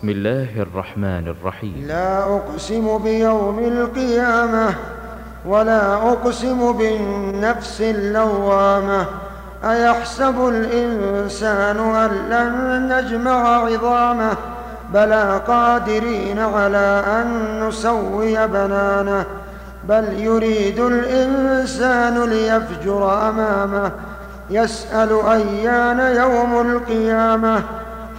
بسم الله الرحمن الرحيم. لا أقسم بيوم القيامة ولا أقسم بالنفس اللوامة. أيحسب الإنسان أن لن نجمع عظامه؟ بلى قادرين على أن نسوي بنانه. بل يريد الإنسان ليفجر أمامه. يسأل أيان يوم القيامة؟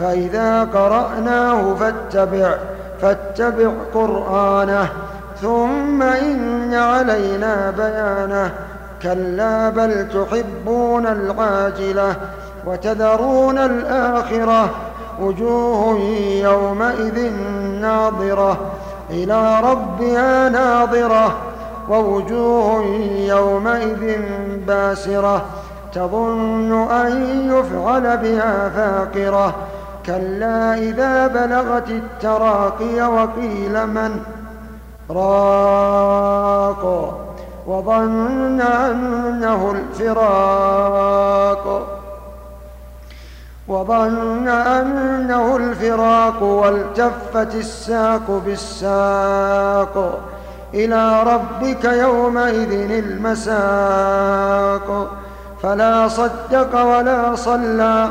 فإذا قرأناه فاتبع فاتبع قرآنه ثم إن علينا بيانه. كلا بل تحبون العاجلة وتذرون الآخرة. وجوه يومئذ ناظرة إلى ربها ناظرة. ووجوه يومئذ باسرة تظن أن يفعل بها فاقرة. كلا إذا بلغت التراقي وقيل من راق وظن أنه الفراق وظن أنه الفراق والتفت الساق بالساق إلى ربك يومئذ المساق فلا صدق ولا صلى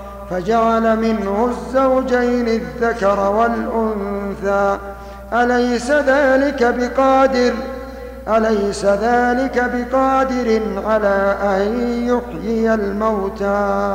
فجعل منه الزوجين الذكر والأنثى. أليس ذلك بقادر؟ أليس ذلك بقادر على أن يحيي الموتى؟